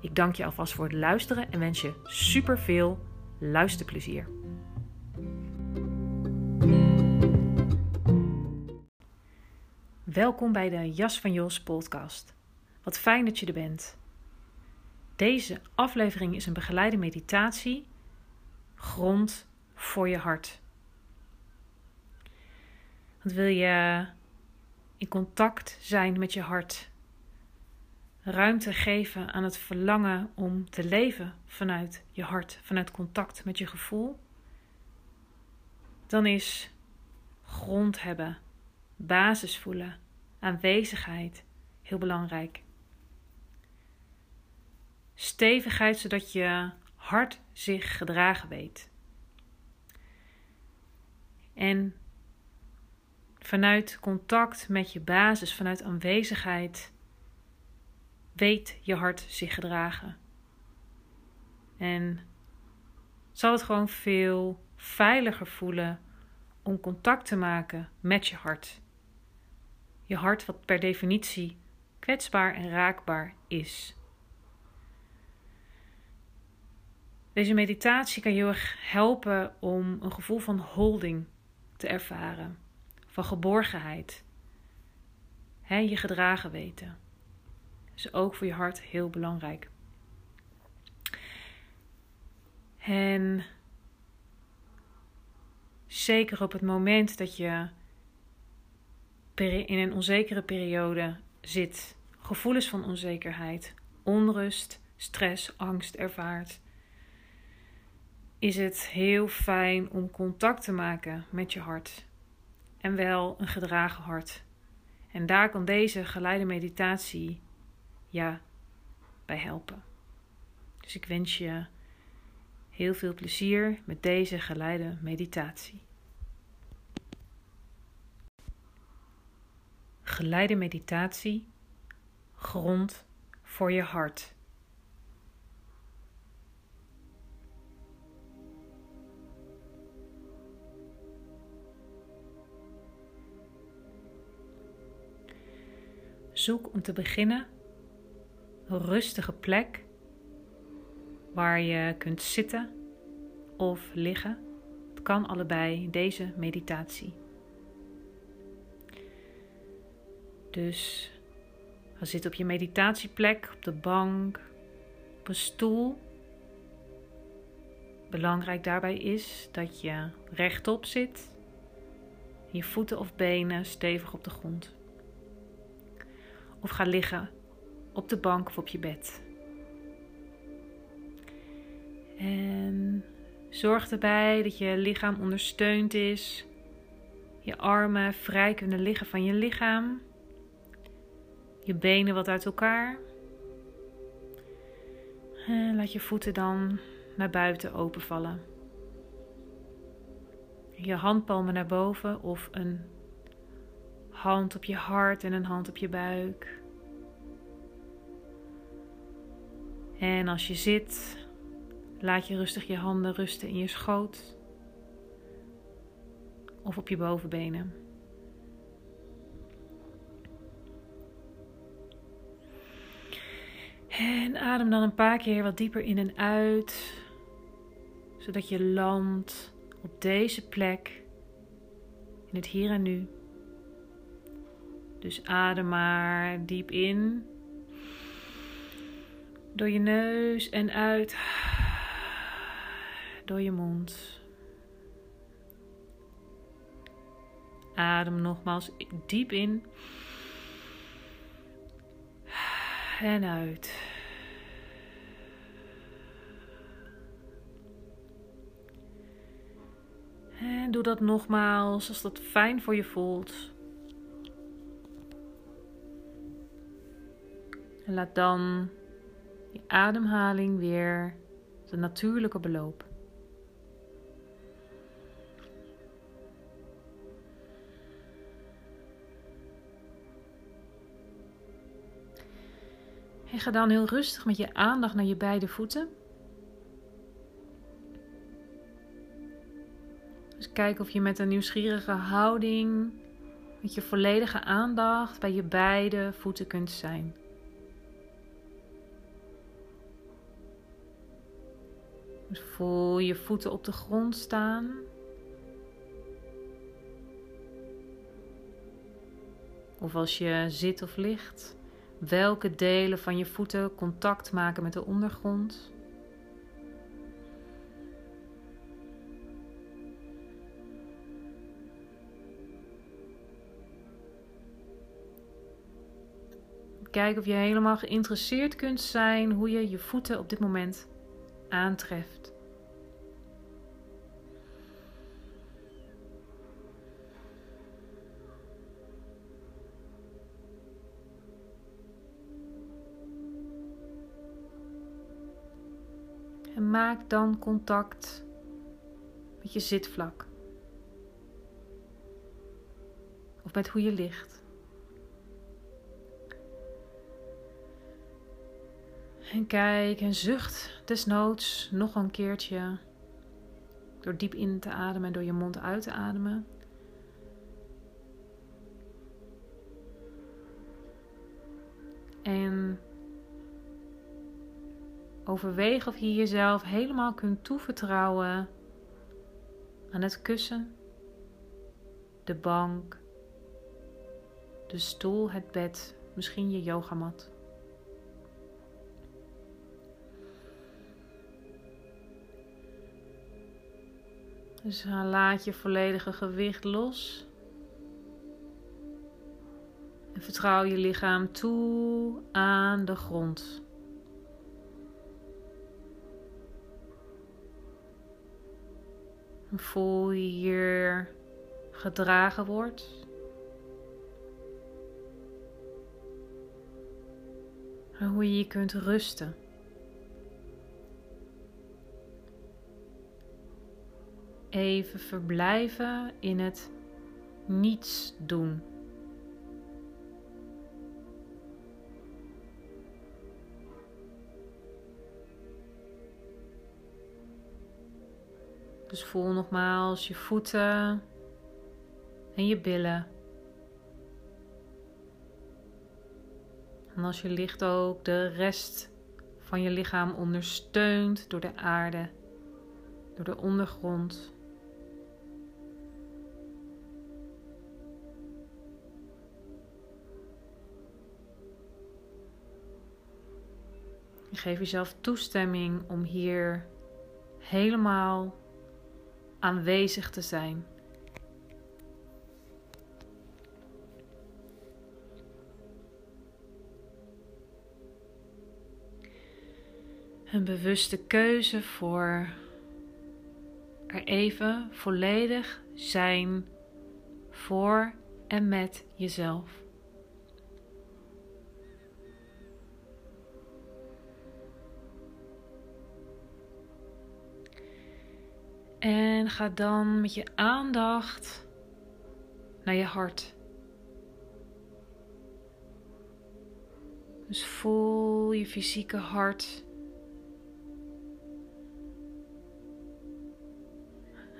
Ik dank je alvast voor het luisteren en wens je super veel luisterplezier. Welkom bij de Jas van Jos podcast. Wat fijn dat je er bent. Deze aflevering is een begeleide meditatie, grond voor je hart. Want wil je in contact zijn met je hart, ruimte geven aan het verlangen om te leven vanuit je hart, vanuit contact met je gevoel, dan is grond hebben, basis voelen, aanwezigheid heel belangrijk. Stevigheid zodat je hart zich gedragen weet. En vanuit contact met je basis, vanuit aanwezigheid, weet je hart zich gedragen. En zal het gewoon veel veiliger voelen om contact te maken met je hart. Je hart, wat per definitie kwetsbaar en raakbaar is. Deze meditatie kan je heel erg helpen om een gevoel van holding te ervaren, van geborgenheid. He, je gedragen weten. Is ook voor je hart heel belangrijk. En zeker op het moment dat je in een onzekere periode zit, gevoelens van onzekerheid, onrust, stress, angst ervaart, is het heel fijn om contact te maken met je hart. En wel een gedragen hart. En daar kan deze geleide meditatie ja bij helpen. Dus ik wens je heel veel plezier met deze geleide meditatie. Geleide meditatie, grond voor je hart. Zoek om te beginnen rustige plek waar je kunt zitten of liggen. Het kan allebei deze meditatie. Dus ga zitten op je meditatieplek, op de bank, op een stoel. Belangrijk daarbij is dat je rechtop zit, je voeten of benen stevig op de grond. Of ga liggen op de bank of op je bed. En zorg erbij dat je lichaam ondersteund is. Je armen vrij kunnen liggen van je lichaam. Je benen wat uit elkaar. En laat je voeten dan naar buiten openvallen. Je handpalmen naar boven of een hand op je hart en een hand op je buik. En als je zit, laat je rustig je handen rusten in je schoot of op je bovenbenen. En adem dan een paar keer wat dieper in en uit, zodat je landt op deze plek in het hier en nu. Dus adem maar diep in door je neus en uit. door je mond. Adem nogmaals diep in en uit. En doe dat nogmaals als dat fijn voor je voelt. En laat dan je ademhaling weer de natuurlijke beloop. En ga dan heel rustig met je aandacht naar je beide voeten. Dus kijk of je met een nieuwsgierige houding, met je volledige aandacht bij je beide voeten kunt zijn. Voel je voeten op de grond staan. Of als je zit of ligt, welke delen van je voeten contact maken met de ondergrond. Kijk of je helemaal geïnteresseerd kunt zijn hoe je je voeten op dit moment aantreft. Maak dan contact met je zitvlak. Of met hoe je ligt. En kijk en zucht desnoods nog een keertje. Door diep in te ademen en door je mond uit te ademen. En overweeg of je jezelf helemaal kunt toevertrouwen aan het kussen, de bank, de stoel, het bed, misschien je yogamat. Dus laat je volledige gewicht los. En vertrouw je lichaam toe aan de grond. Voel je hier gedragen wordt. En hoe je je kunt rusten. even verblijven in het niets doen. Dus voel nogmaals je voeten en je billen. En als je ligt ook de rest van je lichaam ondersteunt door de aarde, door de ondergrond. geef jezelf toestemming om hier helemaal aanwezig te zijn. Een bewuste keuze voor er even volledig zijn voor en met jezelf. En ga dan met je aandacht naar je hart. Dus voel je fysieke hart.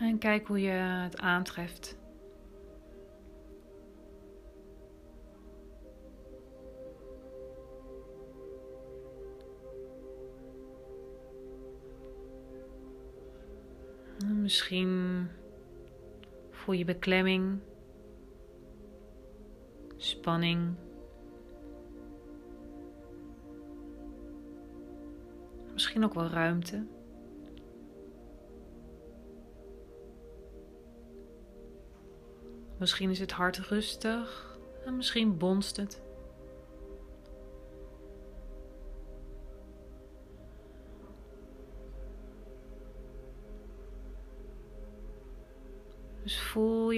En kijk hoe je het aantreft. Misschien voel je beklemming, spanning. Misschien ook wel ruimte. Misschien is het hart rustig en misschien bonst het.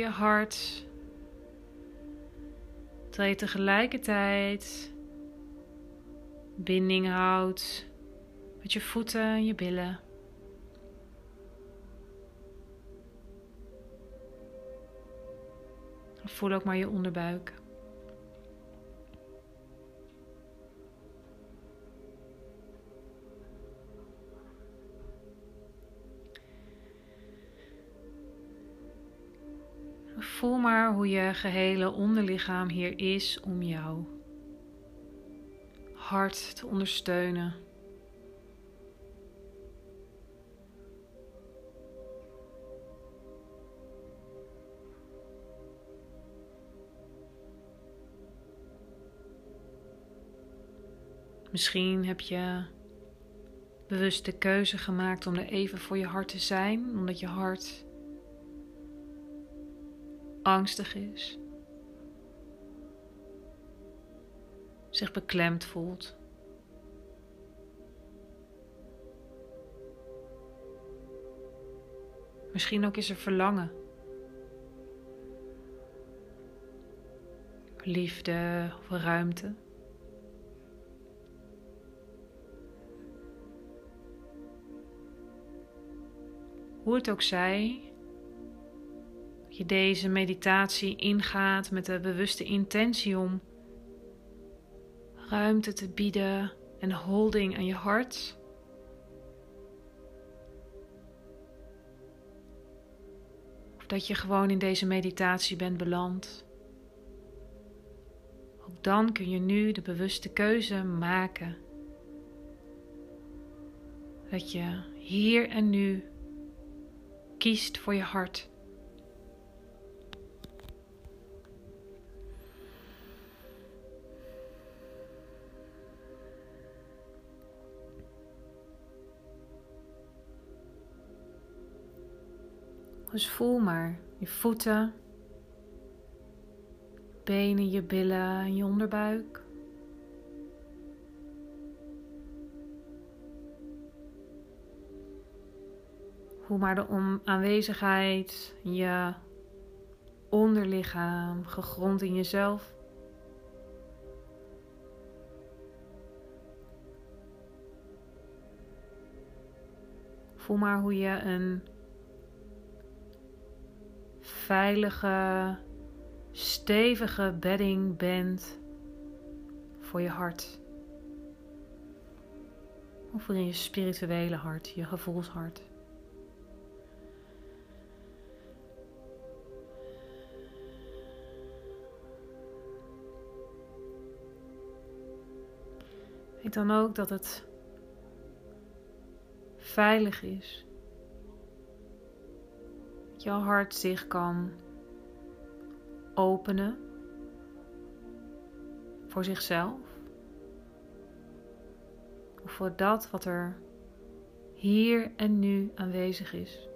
Je hart. Terwijl je tegelijkertijd binding houdt met je voeten en je billen. Voel ook maar je onderbuik. Je gehele onderlichaam hier is om jou hart te ondersteunen. Misschien heb je bewust de keuze gemaakt om er even voor je hart te zijn, omdat je hart angstig is, zich beklemd voelt. Misschien ook is er verlangen. Liefde of ruimte. Hoe het ook zij, je deze meditatie ingaat met de bewuste intentie om ruimte te bieden en holding aan je hart. Of dat je gewoon in deze meditatie bent beland. Ook dan kun je nu de bewuste keuze maken. Dat je hier en nu kiest voor je hart. Dus voel maar je voeten, benen, je billen en je onderbuik. Voel maar de aanwezigheid je onderlichaam, gegrond in jezelf. Voel maar hoe je een veilige, stevige bedding bent voor je hart. Of voor je spirituele hart, je gevoelshart. Weet dan ook dat het veilig is. Jouw hart zich kan openen voor zichzelf. Of voor dat wat er hier en nu aanwezig is.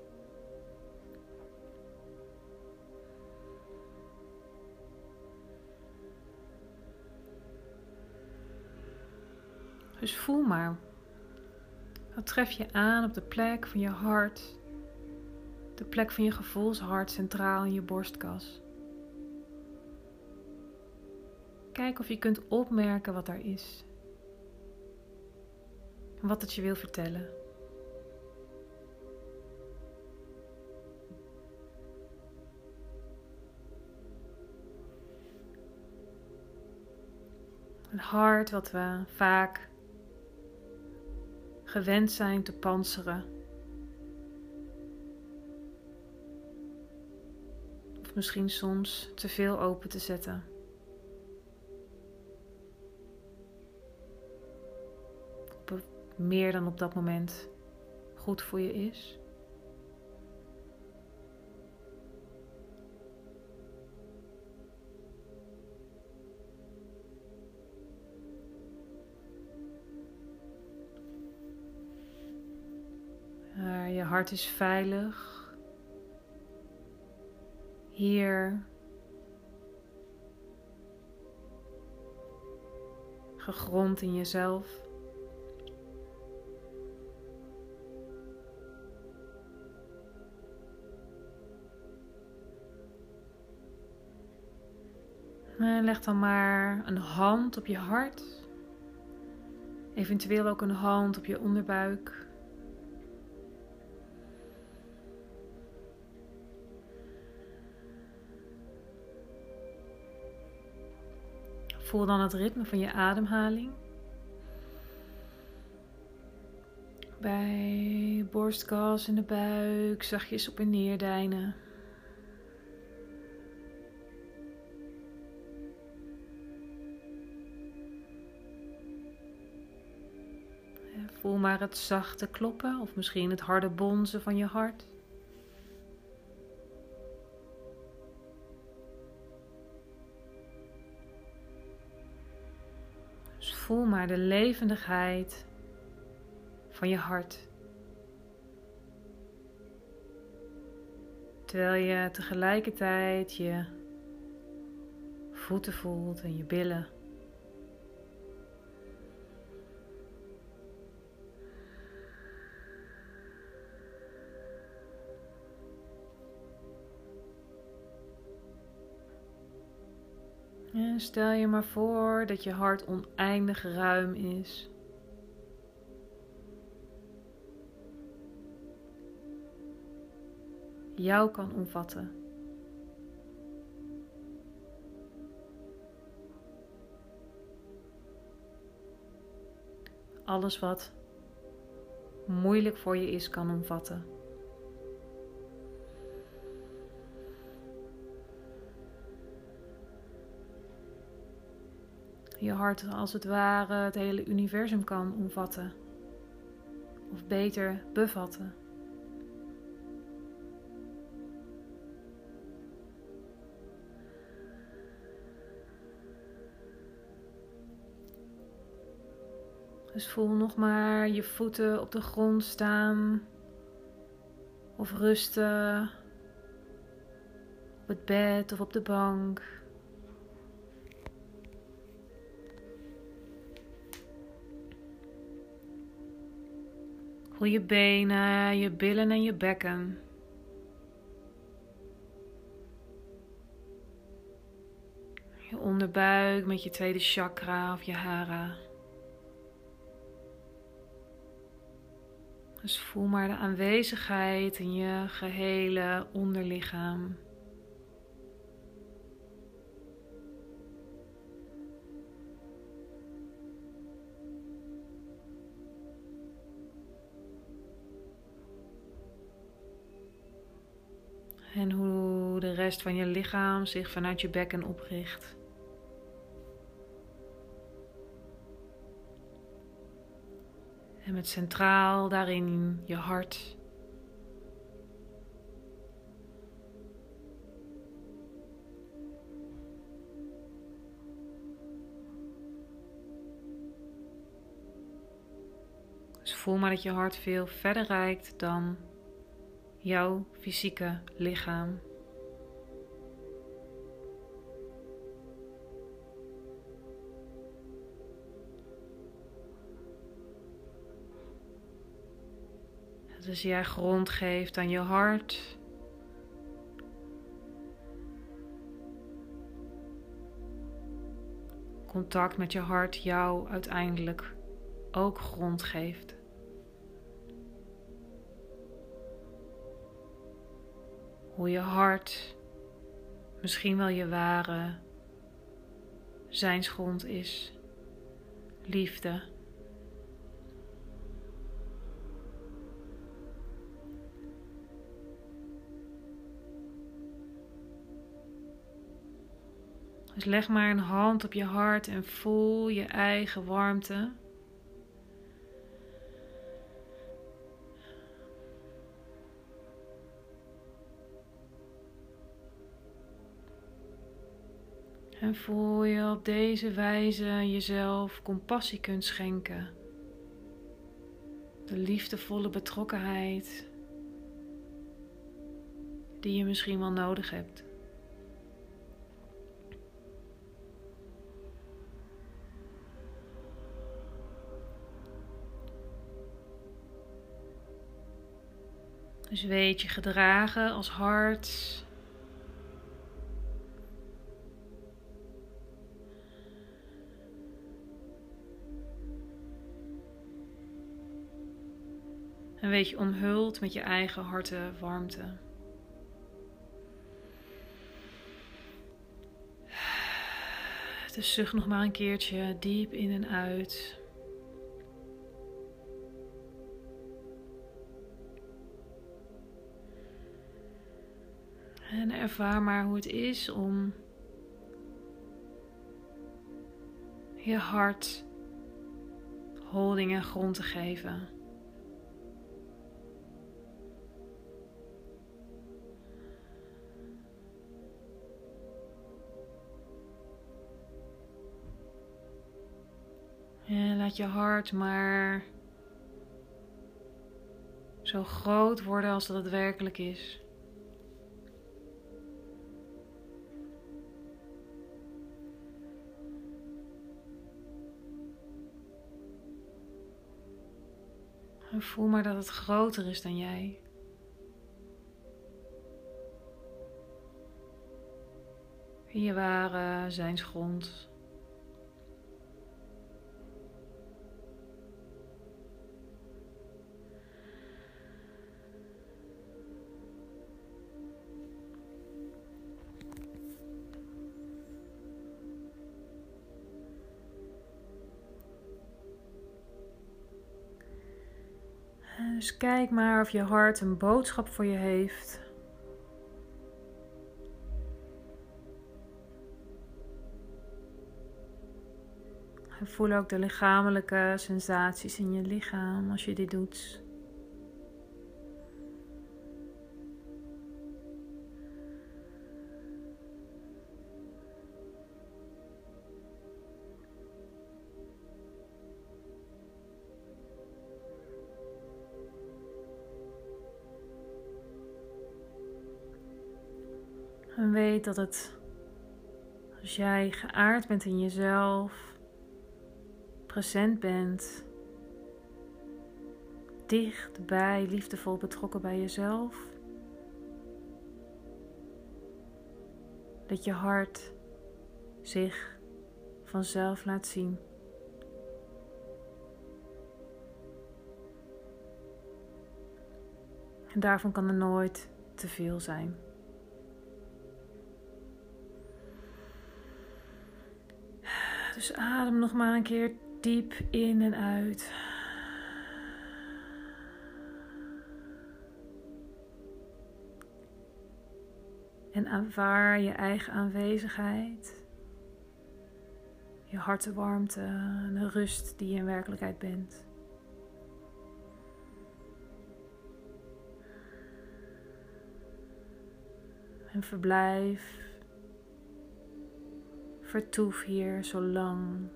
Dus voel maar. Wat tref je aan op de plek van je hart? De plek van je gevoelshart centraal in je borstkas. Kijk of je kunt opmerken wat daar is. Wat het je wil vertellen. Een hart wat we vaak gewend zijn te panseren. Misschien soms te veel open te zetten. meer dan op dat moment goed voor je is. je hart is veilig hier gegrond in jezelf. En leg dan maar een hand op je hart. Eventueel ook een hand op je onderbuik. Voel dan het ritme van je ademhaling. Bij borstkas in de buik zachtjes op en neer deinen. Voel maar het zachte kloppen of misschien het harde bonzen van je hart. Maar de levendigheid van je hart. Terwijl je tegelijkertijd je voeten voelt en je billen. Stel je maar voor dat je hart oneindig ruim is. Jou kan omvatten. Alles wat moeilijk voor je is, kan omvatten. Je hart als het ware het hele universum kan omvatten. Of beter bevatten. Dus voel nog maar je voeten op de grond staan of rusten op het bed of op de bank. Voel je benen, je billen en je bekken. Je onderbuik met je tweede chakra of je hara. Dus voel maar de aanwezigheid in je gehele onderlichaam. En hoe de rest van je lichaam zich vanuit je bekken opricht. En met centraal daarin je hart. Dus voel maar dat je hart veel verder reikt dan jouw fysieke lichaam. Dus jij grond geeft aan je hart. Contact met je hart jou uiteindelijk ook grond geeft. Hoe je hart misschien wel je ware zijnsgrond is. Liefde. Dus leg maar een hand op je hart en voel je eigen warmte. En voel je op deze wijze jezelf compassie kunt schenken. De liefdevolle betrokkenheid die je misschien wel nodig hebt. Dus weet je gedragen als hart En weet je omhuld met je eigen harte warmte. Dus zucht nog maar een keertje diep in en uit. En ervaar maar hoe het is om je hart holding en grond te geven. En laat je hart maar zo groot worden als dat het werkelijk is. En voel maar dat het groter is dan jij. In je ware zijnsgrond. Dus kijk maar of je hart een boodschap voor je heeft. Voel ook de lichamelijke sensaties in je lichaam als je dit doet. Dat het, als jij geaard bent in jezelf, present bent, dichtbij, liefdevol betrokken bij jezelf, dat je hart zich vanzelf laat zien. En daarvan kan er nooit te veel zijn. Dus adem nog maar een keer diep in en uit. En aanvaar je eigen aanwezigheid, je hartenwarmte en de rust die je in werkelijkheid bent. En verblijf Vertoef hier zo lang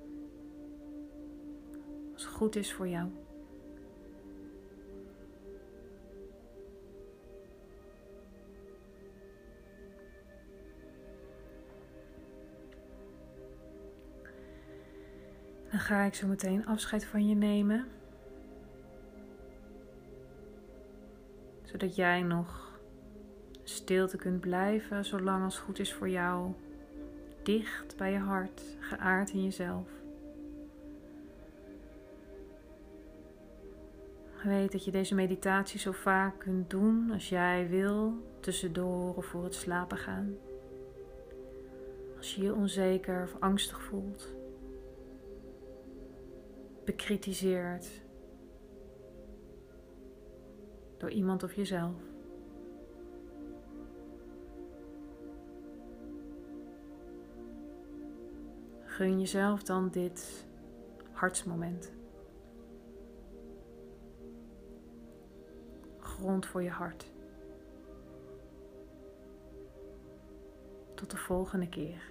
als goed is voor jou. Dan ga ik zo meteen afscheid van je nemen. Zodat jij nog stilte kunt blijven zolang als goed is voor jou dicht bij je hart, geaard in jezelf. Weet dat je deze meditatie zo vaak kunt doen als jij wil, tussendoor of voor het slapen gaan. Als je je onzeker of angstig voelt, bekritiseerd door iemand of jezelf. Gun jezelf dan dit hartsmoment. Grond voor je hart. Tot de volgende keer.